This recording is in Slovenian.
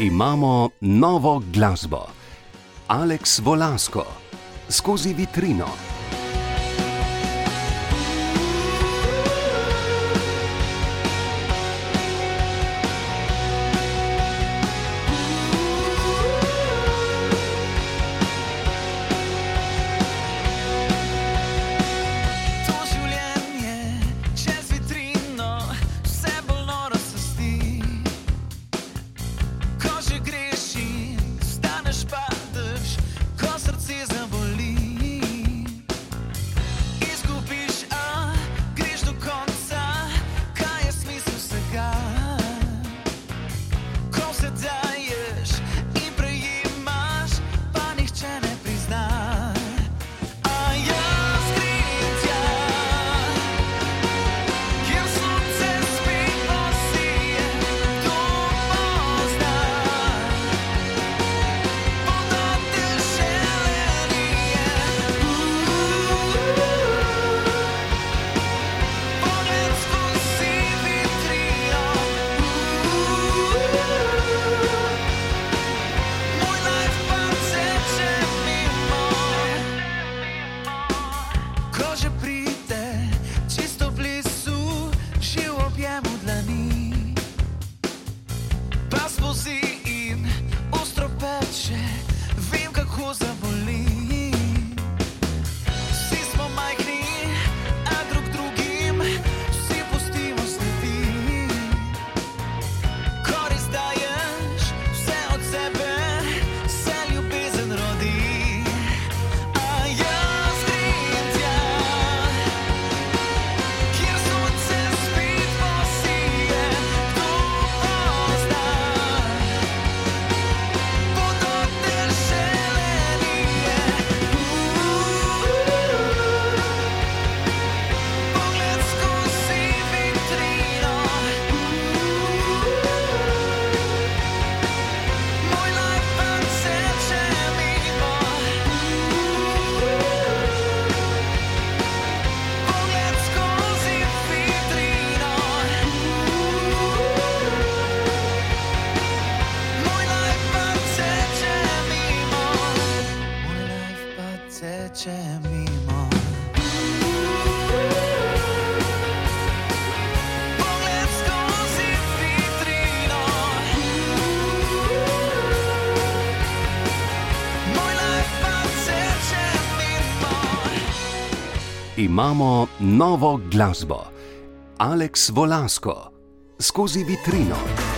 Imamo novo glasbo. Aleks Volasko skozi vitrino. skozi in ostro peče, vem kako zaboli. teče mimo. Imamo novo glasbo, Aleks Volasko, skozi vitrino.